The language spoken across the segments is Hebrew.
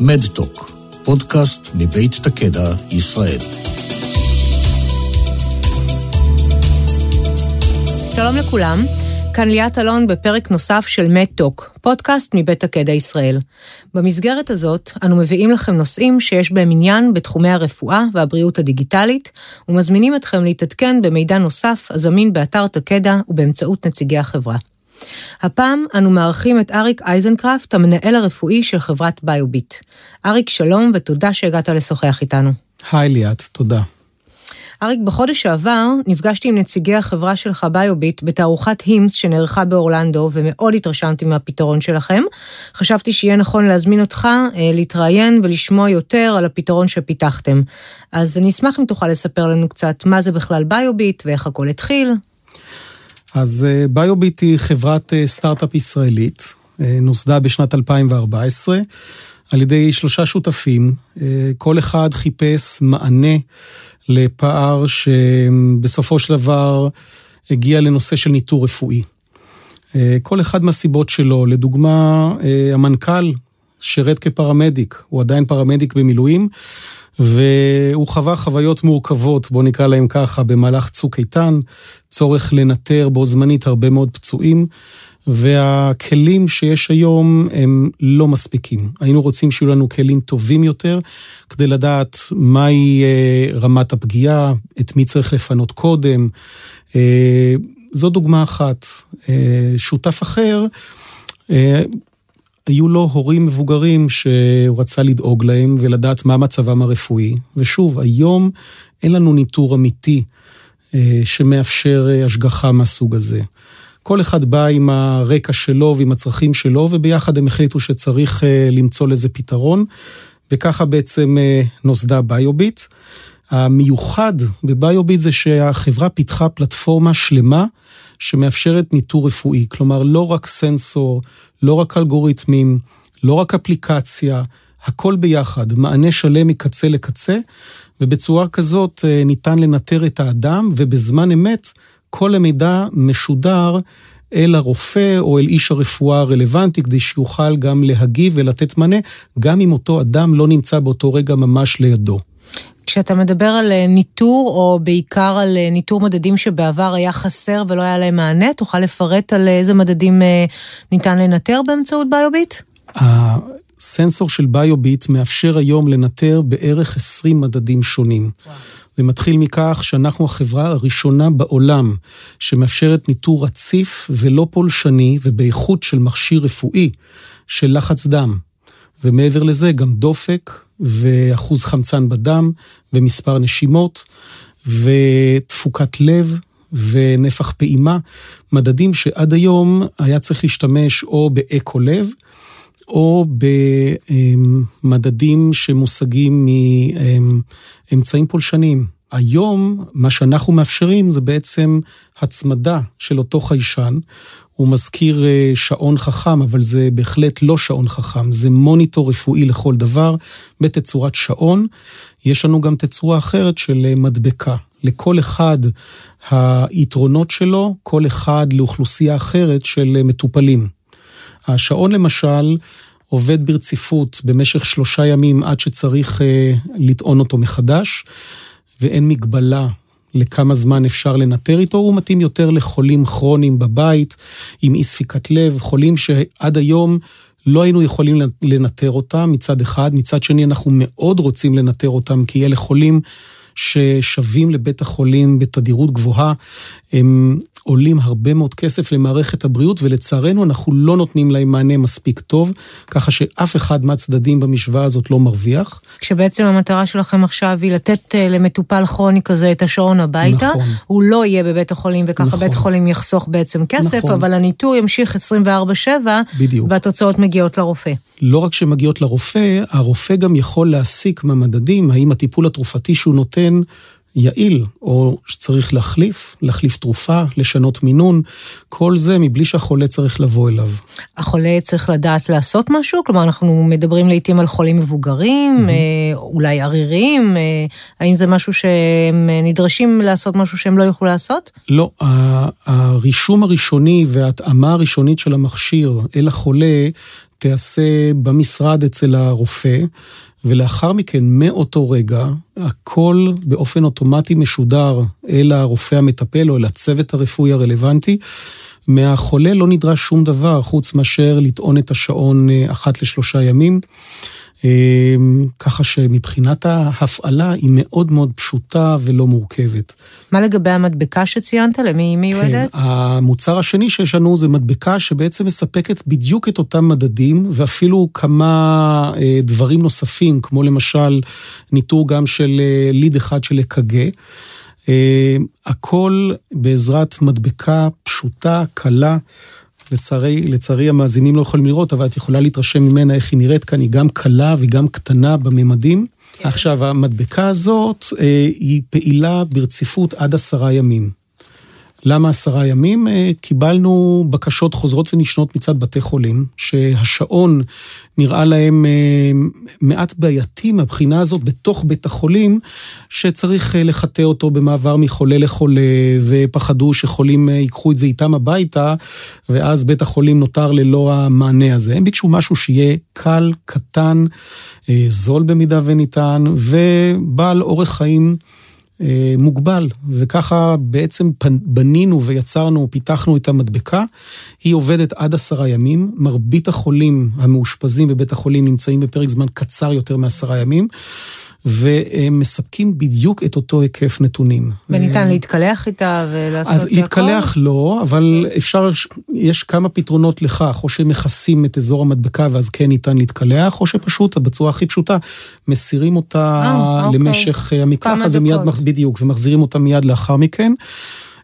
מדטוק, פודקאסט מבית תקדע, ישראל. שלום לכולם, כאן ליאת אלון בפרק נוסף של מדטוק, פודקאסט מבית תקדע ישראל. במסגרת הזאת, אנו מביאים לכם נושאים שיש בהם עניין בתחומי הרפואה והבריאות הדיגיטלית, ומזמינים אתכם להתעדכן במידע נוסף הזמין באתר תקדע ובאמצעות נציגי החברה. הפעם אנו מארחים את אריק אייזנקראפט, המנהל הרפואי של חברת ביוביט. אריק, שלום ותודה שהגעת לשוחח איתנו. היי ליאת, תודה. אריק, בחודש שעבר נפגשתי עם נציגי החברה שלך ביוביט בתערוכת הימס שנערכה באורלנדו, ומאוד התרשמתי מהפתרון שלכם. חשבתי שיהיה נכון להזמין אותך אה, להתראיין ולשמוע יותר על הפתרון שפיתחתם. אז אני אשמח אם תוכל לספר לנו קצת מה זה בכלל ביוביט ואיך הכל התחיל. אז אה, ביוביט היא חברת אה, סטארט-אפ ישראלית, אה, נוסדה בשנת 2014 על ידי שלושה שותפים. כל אחד חיפש מענה לפער שבסופו של דבר הגיע לנושא של ניטור רפואי. כל אחד מהסיבות שלו, לדוגמה, המנכ"ל שירת כפרמדיק, הוא עדיין פרמדיק במילואים, והוא חווה חוויות מורכבות, בואו נקרא להם ככה, במהלך צוק איתן, צורך לנטר בו זמנית הרבה מאוד פצועים, והכלים שיש היום הם לא מספיקים. היינו רוצים שיהיו לנו כלים טובים יותר, כדי לדעת מהי אה, רמת הפגיעה, את מי צריך לפנות קודם. אה, זו דוגמה אחת. אה, שותף אחר, היו לו הורים מבוגרים שהוא רצה לדאוג להם ולדעת מה מצבם הרפואי. ושוב, היום אין לנו ניטור אמיתי אה, שמאפשר אה, השגחה מהסוג הזה. כל אחד בא עם הרקע שלו ועם הצרכים שלו, וביחד הם החליטו שצריך אה, למצוא לזה פתרון, וככה בעצם נוסדה ביוביט. המיוחד בביוביט זה שהחברה פיתחה פלטפורמה שלמה שמאפשרת ניטור רפואי. כלומר, לא רק סנסור, לא רק אלגוריתמים, לא רק אפליקציה, הכל ביחד, מענה שלם מקצה לקצה, ובצורה כזאת אה, ניתן לנטר את האדם, ובזמן אמת כל המידע משודר אל הרופא או אל איש הרפואה הרלוונטי, כדי שיוכל גם להגיב ולתת מענה, גם אם אותו אדם לא נמצא באותו רגע ממש לידו. כשאתה מדבר על אה, ניטור, או בעיקר על אה, ניטור מדדים שבעבר היה חסר ולא היה להם מענה, תוכל לפרט על איזה מדדים אה, ניתן לנטר באמצעות ביוביט? הסנסור של ביוביט מאפשר היום לנטר בערך 20 מדדים שונים. וואו. זה מתחיל מכך שאנחנו החברה הראשונה בעולם שמאפשרת ניטור רציף ולא פולשני ובאיכות של מכשיר רפואי של לחץ דם. ומעבר לזה גם דופק ואחוז חמצן בדם ומספר נשימות ותפוקת לב ונפח פעימה, מדדים שעד היום היה צריך להשתמש או באקו לב, או במדדים שמושגים מאמצעים פולשניים. היום, מה שאנחנו מאפשרים זה בעצם הצמדה של אותו חיישן. הוא מזכיר אה, שעון חכם, אבל זה בהחלט לא שעון חכם, זה מוניטור רפואי לכל דבר בתצורת שעון. יש לנו גם תצורה אחרת של אה, מדבקה. לכל אחד היתרונות שלו, כל אחד לאוכלוסייה אחרת של אה, מטופלים. השעון למשל עובד ברציפות במשך שלושה ימים עד שצריך לטעון אותו מחדש, ואין מגבלה לכמה זמן אפשר לנטר איתו, הוא מתאים יותר לחולים כרוניים בבית, עם אי ספיקת לב, חולים שעד היום לא היינו יכולים לנטר אותם מצד אחד, מצד שני אנחנו מאוד רוצים לנטר אותם, כי אלה חולים ששבים לבית החולים בתדירות גבוהה, הם עולים הרבה מאוד כסף למערכת הבריאות, ולצערנו אנחנו לא נותנים להם מענה מספיק טוב, ככה שאף אחד מהצדדים במשוואה הזאת לא מרוויח. כשבעצם המטרה שלכם עכשיו היא לתת אה, למטופל כרוני כזה את השעון הביתה, נכון. הוא לא יהיה בבית החולים, וככה נכון. בית החולים יחסוך בעצם כסף, נכון. אבל הניטור ימשיך 24-7, בדיוק. והתוצאות מגיעות לרופא. לא רק שמגיעות לרופא, הרופא גם יכול להסיק מהמדדים, האם הטיפול התרופתי שהוא נותן יעיל, או שצריך להחליף, להחליף תרופה, לשנות מינון, כל זה מבלי שהחולה צריך לבוא אליו. החולה צריך לדעת לעשות משהו? כלומר, אנחנו מדברים לעיתים על חולים מבוגרים, mm-hmm. אולי עריריים, אה, האם זה משהו שהם נדרשים לעשות משהו שהם לא יוכלו לעשות? לא, הרישום הראשוני וההתאמה הראשונית של המכשיר אל החולה תיעשה במשרד אצל הרופא, ולאחר מכן, מאותו רגע, הכל באופן אוטומטי משודר אל הרופא המטפל או אל הצוות הרפואי הרלוונטי. מהחולה לא נדרש שום דבר חוץ מאשר לטעון את השעון אה, אחת לשלושה ימים. אמ, ככה שמבחינת ההפעלה היא מאוד מאוד פשוטה ולא מורכבת. מה לגבי המדבקה שציינת? למי היא מיועדת? כן, המוצר השני שיש לנו זה מדבקה שבעצם מספקת בדיוק את אותם מדדים, ואפילו כמה אה, דברים נוספים, כמו למשל ניטור גם של אה, ליד אחד של אק"ג. אה, הכל בעזרת מדבקה פשוטה, קלה. לצערי, לצערי המאזינים לא יכולים לראות, אבל את יכולה להתרשם ממנה איך היא נראית כאן, היא גם קלה וגם קטנה בממדים. כן. עכשיו, המדבקה הזאת אה, היא פעילה ברציפות עד עשרה ימים. למה עשרה ימים? אה, קיבלנו בקשות חוזרות ונשנות מצד בתי חולים, שהשעון נראה להם אה, מעט בעייתי מהבחינה הזאת בתוך בית החולים, שצריך אה, לחטא אותו במעבר מחולה לחולה, ופחדו שחולים ייקחו את זה איתם הביתה, ואז בית החולים נותר ללא המענה הזה. הם ביקשו משהו שיהיה קל, קטן, זול במידה וניתן, ובעל אורך חיים. אה, מוגבל, וככה בעצם בנינו ויצרנו, פיתחנו את המדבקה. היא עובדת עד עשרה ימים, מרבית החולים המאושפזים בבית החולים נמצאים בפרק זמן קצר יותר מעשרה ימים. והם מספקים בדיוק את אותו היקף נתונים. וניתן להתקלח איתה ולעשות את הכל? אז להתקלח לא, אבל אפשר, יש כמה פתרונות לכך, או שמכסים את אזור המדבקה ואז כן ניתן להתקלח, או שפשוט, בצורה הכי פשוטה, מסירים אותה אה, אוקיי. למשך המקלחת ומיד, בדיוק, ומחזירים אותה מיד לאחר מכן.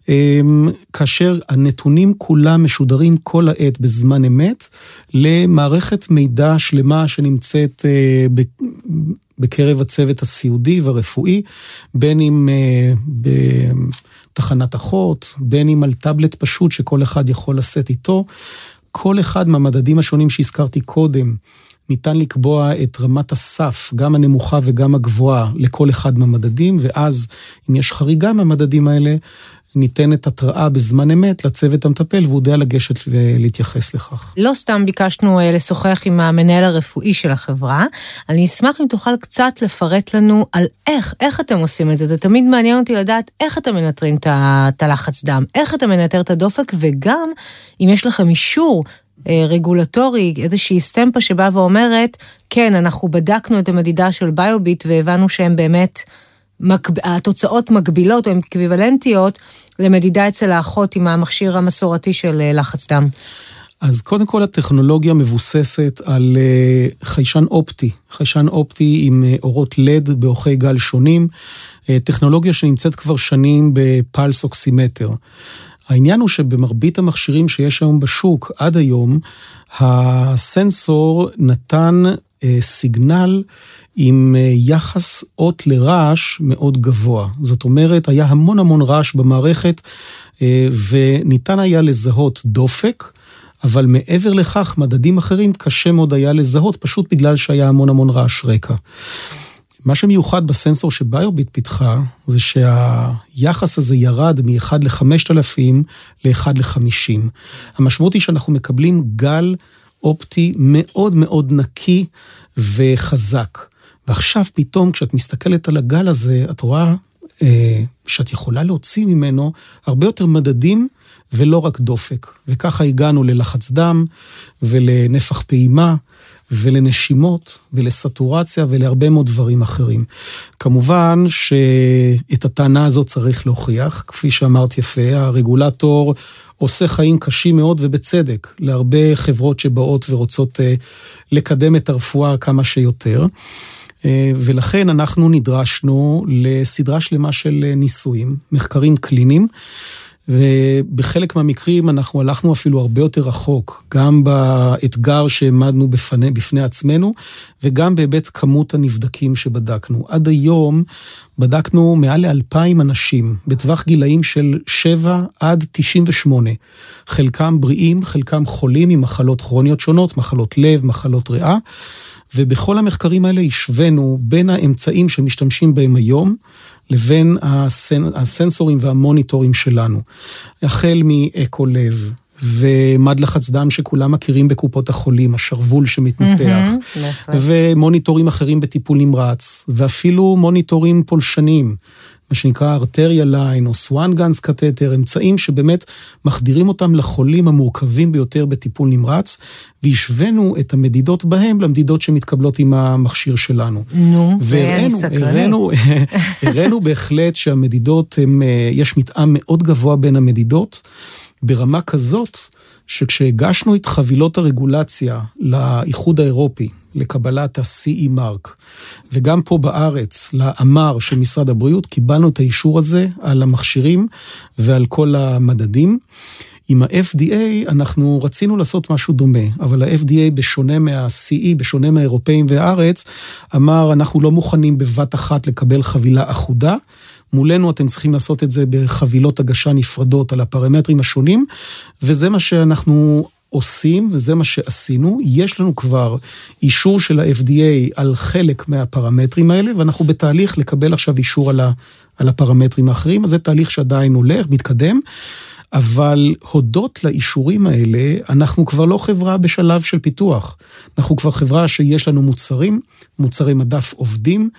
אמ, כאשר הנתונים כולם משודרים כל העת בזמן אמת למערכת מידע שלמה שנמצאת אה, בקרב הצוות הסיעודי והרפואי, בין אם אה, בתחנת אחות, בין אם על טאבלט פשוט שכל אחד יכול לשאת איתו. כל אחד מהמדדים השונים שהזכרתי קודם, ניתן לקבוע את רמת הסף, גם הנמוכה וגם הגבוהה, לכל אחד מהמדדים, ואז אם יש חריגה מהמדדים האלה, ניתנת התראה בזמן אמת לצוות המטפל, והוא יודע לגשת ולהתייחס לכך. לא סתם ביקשנו אה, לשוחח עם המנהל הרפואי של החברה. אני אשמח אם תוכל קצת לפרט לנו על איך, איך אתם עושים את זה. זה תמיד מעניין אותי לדעת איך אתם מנטרים את הלחץ דם, איך אתה מנטר את הדופק, וגם אם יש לכם אישור אה, רגולטורי, איזושהי סטמפה שבאה ואומרת, כן, אנחנו בדקנו את המדידה של ביוביט והבנו שהם באמת... התוצאות מקבילות או אקוויוולנטיות למדידה אצל האחות עם המכשיר המסורתי של אה, לחץ דם? אז קודם כל הטכנולוגיה מבוססת על אה, חיישן אופטי, חיישן אופטי עם אה, אורות לד באורכי גל שונים, טכנולוגיה שנמצאת כבר שנים בפלס אוקסימטר. העניין הוא שבמרבית המכשירים שיש היום בשוק עד היום, הסנסור נתן סיגנל עם אה, יחס אות לרעש מאוד גבוה. זאת אומרת, היה המון המון רעש במערכת, אה, וניתן היה לזהות דופק, אבל מעבר לכך, מדדים אחרים קשה מאוד היה לזהות, פשוט בגלל שהיה המון המון רעש רקע. מה שמיוחד בסנסור שביוביט פיתחה, זה שהיחס הזה ירד מ-1 ל-5,000 ל-1 ל-50. המשמעות היא שאנחנו מקבלים גל אופטי מאוד מאוד נקי וחזק. ועכשיו פתאום כשאת מסתכלת על הגל הזה, את רואה אה, שאת יכולה להוציא ממנו הרבה יותר מדדים ולא רק דופק. וככה הגענו ללחץ דם ולנפח פעימה ולנשימות ולסטורציה ולהרבה מאוד דברים אחרים. כמובן שאת הטענה הזאת צריך להוכיח, כפי שאמרת יפה, הרגולטור עושה חיים קשים מאוד ובצדק להרבה חברות שבאות ורוצות אה, לקדם את הרפואה כמה שיותר. אה, ולכן אנחנו נדרשנו לסדרה שלמה של אה, ניסויים, מחקרים קליניים, ובחלק מהמקרים אנחנו הלכנו אפילו הרבה יותר רחוק, גם באתגר שהעמדנו בפני, בפני עצמנו, וגם בהיבט כמות הנבדקים שבדקנו. עד היום בדקנו מעל לאלפיים אנשים, בטווח גילאים של 7 עד 98. חלקם בריאים, חלקם חולים עם מחלות כרוניות שונות, מחלות לב, מחלות ריאה. ובכל המחקרים האלה השווינו בין האמצעים שמשתמשים בהם היום לבין הסנ... הסנסורים והמוניטורים שלנו. החל מאקו לב ומד לחץ דם שכולם מכירים בקופות החולים, השרוול שמתנפח, ומוניטורים אחרים בטיפול נמרץ, ואפילו מוניטורים פולשניים. מה שנקרא arterial line או Swan-Ganz catheter, אמצעים שבאמת מחדירים אותם לחולים המורכבים ביותר בטיפול נמרץ, והשווינו את המדידות בהם למדידות שמתקבלות עם המכשיר שלנו. נו, ואני סקרנית. הראינו, הראינו בהחלט שהמדידות, הם, אה, יש מתאם מאוד גבוה בין המדידות, ברמה כזאת, שכשהגשנו את חבילות הרגולציה לאיחוד האירופי, לקבלת ה-CE מרק, וגם פה בארץ, לאמר של משרד הבריאות, קיבלנו את האישור הזה על המכשירים ועל כל המדדים. עם ה-FDA אנחנו רצינו לעשות משהו דומה, אבל ה-FDA בשונה מה-CE, בשונה מהאירופאים והארץ, אמר אנחנו לא מוכנים בבת אחת לקבל חבילה אחודה. מולנו אתם צריכים לעשות את זה בחבילות הגשה נפרדות על הפרמטרים השונים, וזה מה שאנחנו עושים, וזה מה שעשינו. יש לנו כבר אישור של ה-FDA על חלק מהפרמטרים האלה, ואנחנו בתהליך לקבל עכשיו אישור על, ה, על הפרמטרים האחרים, אז זה תהליך שעדיין הולך, מתקדם. אבל הודות לאישורים האלה, אנחנו כבר לא חברה בשלב של פיתוח. אנחנו כבר חברה שיש לנו מוצרים, מוצרי מדף עובדים,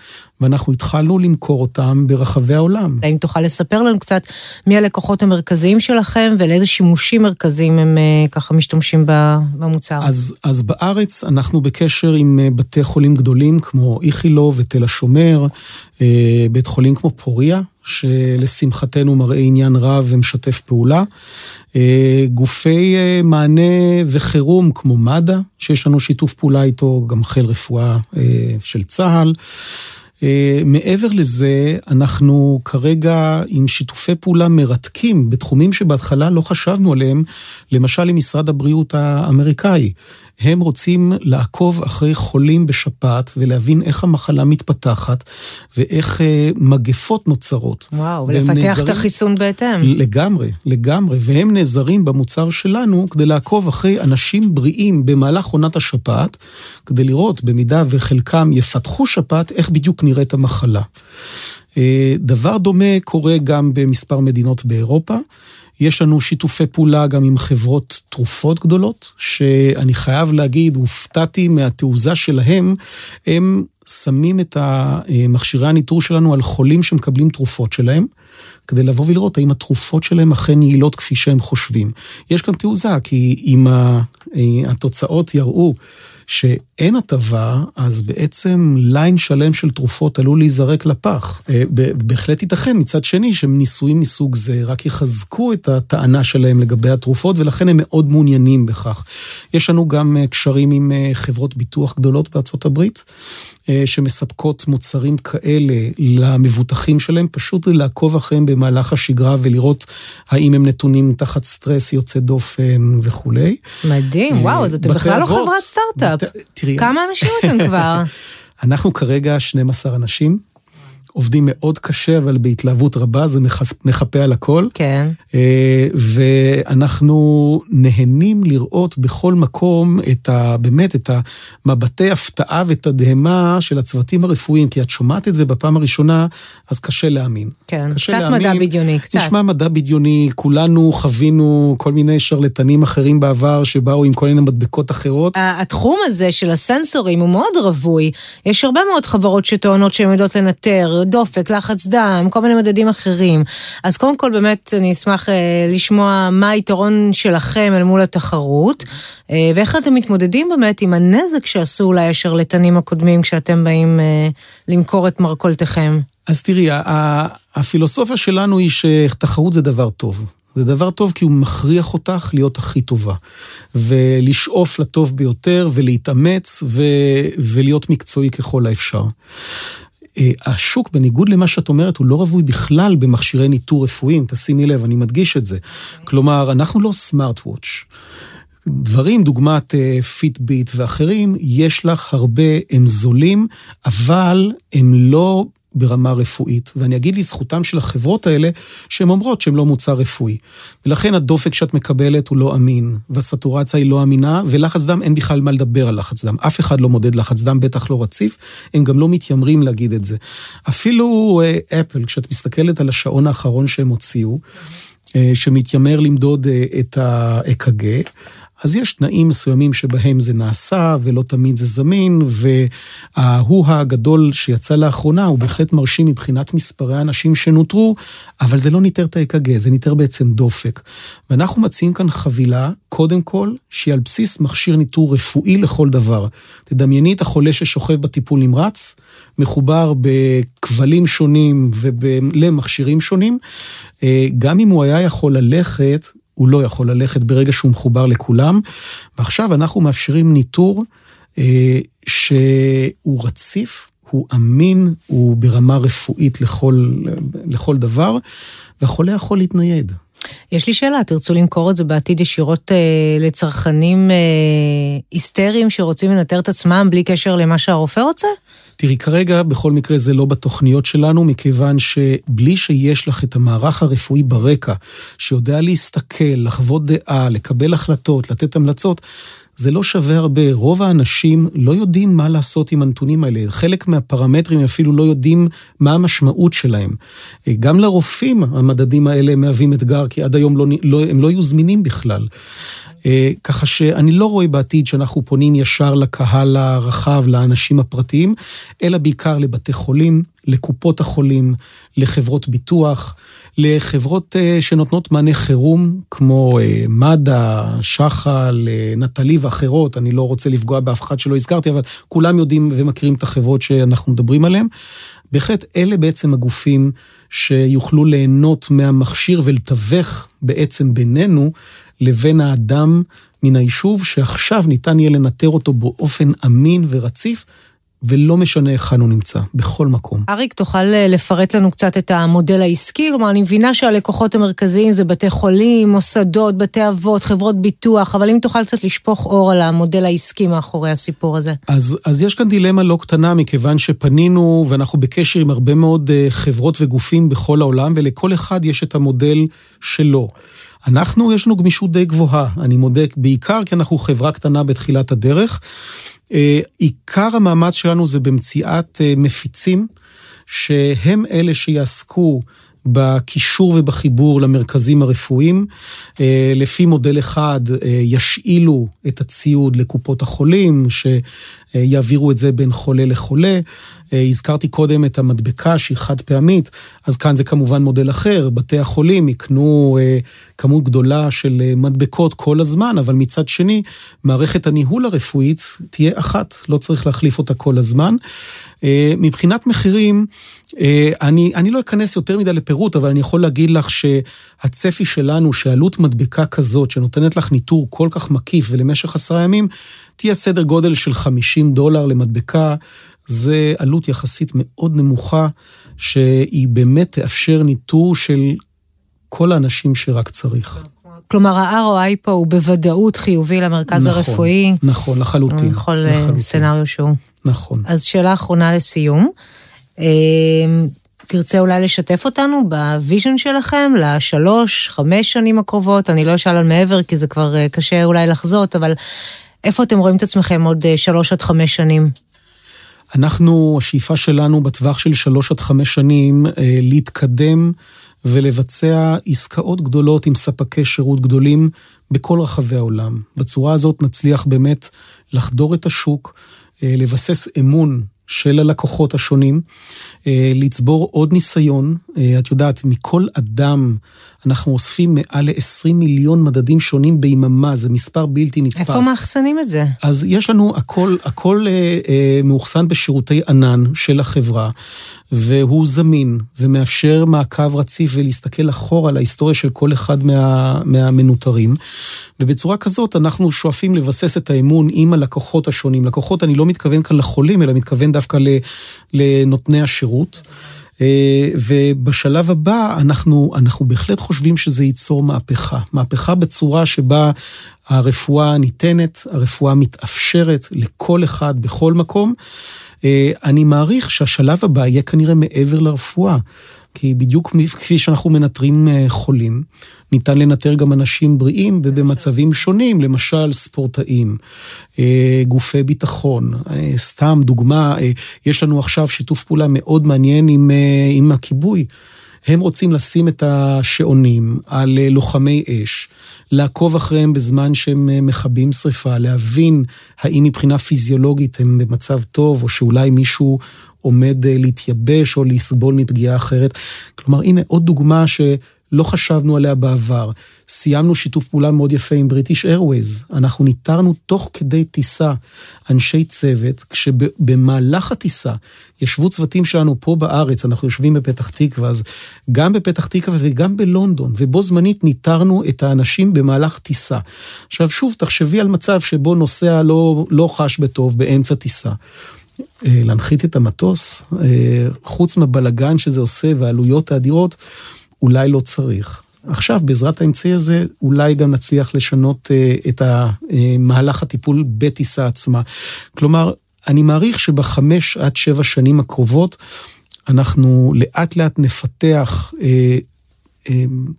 ואנחנו התחלנו למכור אותם ברחבי העולם. האם תוכל לספר לנו קצת מי הלקוחות המרכזיים שלכם ולאיזה שימושים מרכזיים הם אה, ככה משתמשים במוצר? אז, אז בארץ אנחנו בקשר עם אה, בתי חולים גדולים כמו איכילוב ותל השומר, אה, בית חולים כמו פוריה, שלשמחתנו מראה עניין רב ומשתף פעולה. גופי מענה וחירום כמו מד"א, שיש לנו שיתוף פעולה איתו, גם חיל רפואה של צה"ל. מעבר לזה, אנחנו כרגע עם שיתופי פעולה מרתקים בתחומים שבהתחלה לא חשבנו עליהם, למשל עם משרד הבריאות האמריקאי. הם רוצים לעקוב אחרי חולים בשפעת ולהבין איך המחלה מתפתחת ואיך אה, מגפות נוצרות. וואו, ולפתח נעזרים, את החיסון בהתאם. לגמרי, לגמרי. והם נעזרים במוצר שלנו כדי לעקוב אחרי אנשים בריאים במהלך עונת השפעת, כדי לראות במידה וחלקם יפתחו שפעת, איך בדיוק נראית המחלה. אה, דבר דומה קורה גם במספר מדינות באירופה. יש לנו שיתופי פעולה גם עם חברות תרופות גדולות, שאני חייב להגיד, הופתעתי מהתעוזה שלהם. הם שמים את מכשירי הניטור שלנו על חולים שמקבלים תרופות שלהם, כדי לבוא ולראות האם התרופות שלהם אכן יעילות כפי שהם חושבים. יש כאן תעוזה, כי אם התוצאות יראו שאין הטבה, אז בעצם ליין שלם של תרופות עלול להיזרק לפח. אה, בהחלט ייתכן, מצד שני, שניסויים מסוג זה רק יחזקו את הטענה שלהם לגבי התרופות, ולכן הם מאוד מעוניינים בכך. יש לנו גם אה, קשרים עם אה, חברות ביטוח גדולות בארצות הברית, שמספקות מוצרים כאלה למבוטחים שלהם, פשוט לעקוב אחריהם במהלך השגרה ולראות האם הם נתונים תחת סטרס יוצא דופן וכולי. מדהים, וואו, אז אתם בכלל לא חברת סטארט-אפ. תראי... כמה אנשים אתם כבר? אנחנו כרגע 12 אנשים. עובדים מאוד קשה, אבל בהתלהבות רבה, זה מחפה על הכל. כן. אה, ואנחנו נהנים לראות בכל מקום את ה... באמת, את המבטי הפתעה ותדהמה של הצוותים הרפואיים, כי את שומעת את זה בפעם הראשונה, אז קשה להאמין. כן, קשה קצת להאמין. מדע בדיוני, קצת. נשמע מדע בדיוני, כולנו חווינו כל מיני שרלטנים אחרים בעבר, שבאו עם כל מיני מדבקות אחרות. התחום הזה של הסנסורים הוא מאוד רווי. יש הרבה מאוד חברות שטוענות שהן יודעות לנטר. דופק, לחץ דם, כל מיני מדדים אחרים. אז קודם כל באמת אני אשמח אה, לשמוע מה היתרון שלכם אל מול התחרות, אה, ואיך אתם מתמודדים באמת עם הנזק שעשו אולי השרלטנים הקודמים כשאתם באים אה, למכור את מרכולתכם. אז תראי, הפילוסופיה שלנו היא שתחרות זה דבר טוב. זה דבר טוב כי הוא מכריח אותך להיות הכי טובה. ולשאוף לטוב ביותר, ולהתאמץ, ו... ולהיות מקצועי ככל האפשר. אה, השוק, בניגוד למה שאת אומרת, הוא לא רווי בכלל במכשירי ניטור רפואיים, תשימי לב, אני מדגיש את זה. כלומר, אנחנו לא סמארט וואץ'. דברים, דוגמת פיטביט uh, ואחרים, יש לך הרבה, הם זולים, אבל הם לא ברמה רפואית. ואני אגיד לזכותם של החברות האלה, שהן אומרות שהן לא מוצר רפואי. ולכן הדופק שאת מקבלת הוא לא אמין, והסטורציה היא לא אמינה, ולחץ דם אין בכלל מה לדבר על לחץ דם. אף אחד לא מודד לחץ דם, בטח לא רציף, הם גם לא מתיימרים להגיד את זה. אפילו אפל, uh, כשאת מסתכלת על השעון האחרון שהם הוציאו, שמתיימר למדוד את ה-EKG. אז יש תנאים מסוימים שבהם זה נעשה ולא תמיד זה זמין, וההוא הגדול שיצא לאחרונה הוא בהחלט מרשים מבחינת מספרי האנשים שנוטרו, אבל זה לא ניטר את האק"ג, זה ניטר בעצם דופק. ואנחנו מציעים כאן חבילה, קודם כל, שהיא על בסיס מכשיר ניטור רפואי לכל דבר. תדמייני את החולה ששוכב בטיפול נמרץ, מחובר בכבלים שונים ולמכשירים שונים. אה, גם אם הוא היה יכול ללכת, הוא לא יכול ללכת ברגע שהוא מחובר לכולם. ועכשיו אנחנו מאפשרים ניטור אה, שהוא רציף, הוא אמין, הוא ברמה רפואית לכל, לכל דבר, והחולה יכול להתנייד. יש לי שאלה, תרצו למכור את זה בעתיד ישירות אה, לצרכנים אה, היסטריים שרוצים לנטר את עצמם בלי קשר למה שהרופא רוצה? תראי, כרגע בכל מקרה זה לא בתוכניות שלנו, מכיוון שבלי שיש לך את המערך הרפואי ברקע, שיודע להסתכל, לחוות דעה, לקבל החלטות, לתת המלצות, זה לא שווה הרבה. רוב האנשים לא יודעים מה לעשות עם הנתונים האלה. חלק מהפרמטרים אפילו לא יודעים מה המשמעות שלהם. גם לרופאים המדדים האלה מהווים אתגר, כי עד היום לא, לא, הם לא היו זמינים בכלל. אה, ככה שאני לא רואה בעתיד שאנחנו פונים ישר לקהל הרחב, לאנשים הפרטיים, אלא בעיקר לבתי חולים, לקופות החולים, לחברות ביטוח, לחברות אה, שנותנות מענה חירום, כמו אה, מד"א, שח"ל, נטלי ואחרות, אני לא רוצה לפגוע באף אחד שלא הזכרתי, אבל כולם יודעים ומכירים את החברות שאנחנו מדברים עליהן. בהחלט אלה בעצם הגופים שיוכלו ליהנות מהמכשיר ולתווך בעצם בינינו לבין האדם מן היישוב, שעכשיו ניתן יהיה לנטר אותו באופן אמין ורציף. ולא משנה היכן הוא נמצא, בכל מקום. אריק, תוכל אה, לפרט לנו קצת את המודל העסקי? כלומר, אני מבינה שהלקוחות המרכזיים זה בתי חולים, מוסדות, בתי אבות, חברות ביטוח, אבל אם תוכל קצת לשפוך אור על המודל העסקי מאחורי הסיפור הזה. אז, אז יש כאן דילמה לא קטנה, מכיוון שפנינו ואנחנו בקשר עם הרבה מאוד אה, חברות וגופים בכל העולם, ולכל אחד יש את המודל שלו. אנחנו, יש לנו גמישות די גבוהה, אני מודה, בעיקר כי אנחנו חברה קטנה בתחילת הדרך. אה, עיקר המאמץ שלנו זה במציאת אה, מפיצים, שהם אלה שיעסקו בקישור ובחיבור למרכזים הרפואיים. אה, לפי מודל אחד ישאילו את הציוד לקופות החולים, שיעבירו את זה בין חולה לחולה. הזכרתי קודם את המדבקה שהיא חד פעמית, אז כאן זה כמובן מודל אחר. בתי החולים יקנו כמות גדולה של מדבקות כל הזמן, אבל מצד שני, מערכת הניהול הרפואית תהיה אחת, לא צריך להחליף אותה כל הזמן. מבחינת מחירים, אני, אני לא אכנס יותר מדי לפירוט, אבל אני יכול להגיד לך שהצפי שלנו, שעלות מדבקה כזאת, שנותנת לך ניטור כל כך מקיף ולמשך עשרה ימים, תהיה סדר גודל של 50 דולר למדבקה. זה עלות יחסית מאוד נמוכה, שהיא באמת תאפשר ניטור של כל האנשים שרק צריך. כלומר, ה-ROI פה הוא בוודאות חיובי למרכז נכון, הרפואי. נכון, לחלוטין. בכל לחלוטין. scenario שהוא. נכון. אז שאלה אחרונה לסיום. תרצה אולי לשתף אותנו ב vision שלכם לשלוש, חמש שנים הקרובות? אני לא אשאל על מעבר, כי זה כבר קשה אולי לחזות, אבל איפה אתם רואים את עצמכם עוד שלוש עד חמש שנים? אנחנו, השאיפה שלנו בטווח של שלוש עד חמש שנים, להתקדם ולבצע עסקאות גדולות עם ספקי שירות גדולים בכל רחבי העולם. בצורה הזאת נצליח באמת לחדור את השוק, לבסס אמון של הלקוחות השונים, לצבור עוד ניסיון. את יודעת, מכל אדם אנחנו אוספים מעל ל-20 מיליון מדדים שונים ביממה, זה מספר בלתי נתפס. איפה מאחסנים את זה? אז יש לנו, הכל, הכל אה, אה, מאוחסן בשירותי ענן של החברה, והוא זמין ומאפשר מעקב רציף ולהסתכל אחורה על ההיסטוריה של כל אחד מה, מהמנוטרים. ובצורה כזאת אנחנו שואפים לבסס את האמון עם הלקוחות השונים. לקוחות, אני לא מתכוון כאן לחולים, אלא מתכוון דווקא לנותני השירות. ובשלב הבא אנחנו, אנחנו בהחלט חושבים שזה ייצור מהפכה. מהפכה בצורה שבה הרפואה ניתנת, הרפואה מתאפשרת לכל אחד בכל מקום. אני מעריך שהשלב הבא יהיה כנראה מעבר לרפואה. כי בדיוק כפי שאנחנו מנטרים חולים, ניתן לנטר גם אנשים בריאים ובמצבים שונים, למשל ספורטאים, גופי ביטחון. סתם דוגמה, יש לנו עכשיו שיתוף פעולה מאוד מעניין עם, עם הכיבוי. הם רוצים לשים את השעונים על לוחמי אש. לעקוב אחריהם בזמן שהם מכבים שריפה, להבין האם מבחינה פיזיולוגית הם במצב טוב, או שאולי מישהו עומד להתייבש או לסבול מפגיעה אחרת. כלומר, הנה עוד דוגמה ש... לא חשבנו עליה בעבר. סיימנו שיתוף פעולה מאוד יפה עם בריטיש איירווייז. אנחנו ניטרנו תוך כדי טיסה אנשי צוות, כשבמהלך הטיסה ישבו צוותים שלנו פה בארץ, אנחנו יושבים בפתח תקווה, אז גם בפתח תקווה וגם בלונדון, ובו זמנית ניטרנו את האנשים במהלך טיסה. עכשיו שוב, תחשבי על מצב שבו נוסע לא, לא חש בטוב באמצע טיסה. אה, להנחית את המטוס, אה, חוץ מהבלגן שזה עושה והעלויות האדירות, אולי לא צריך. עכשיו, בעזרת האמצעי הזה, אולי גם נצליח לשנות uh, את המהלך הטיפול בטיסה עצמה. כלומר, אני מעריך שבחמש עד שבע שנים הקרובות, אנחנו לאט לאט נפתח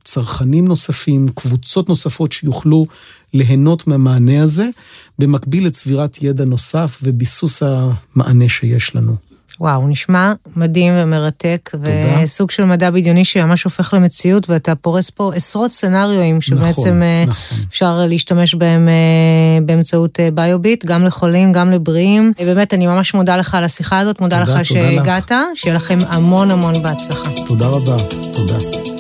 צרכנים נוספים, קבוצות נוספות שיוכלו ליהנות מהמענה הזה, במקביל לצבירת ידע נוסף וביסוס המענה שיש לנו. וואו, נשמע מדהים ומרתק, תודה. וסוג של מדע בדיוני שממש הופך למציאות, ואתה פורס פה עשרות סצנריואים שבעצם נכון, נכון. אפשר להשתמש בהם אה, באמצעות אה, ביוביט, גם לחולים, גם לבריאים. באמת, אני ממש מודה לך על השיחה הזאת, מודה תודה, לך שהגעת, שיהיה לכם המון המון בהצלחה. תודה רבה, תודה.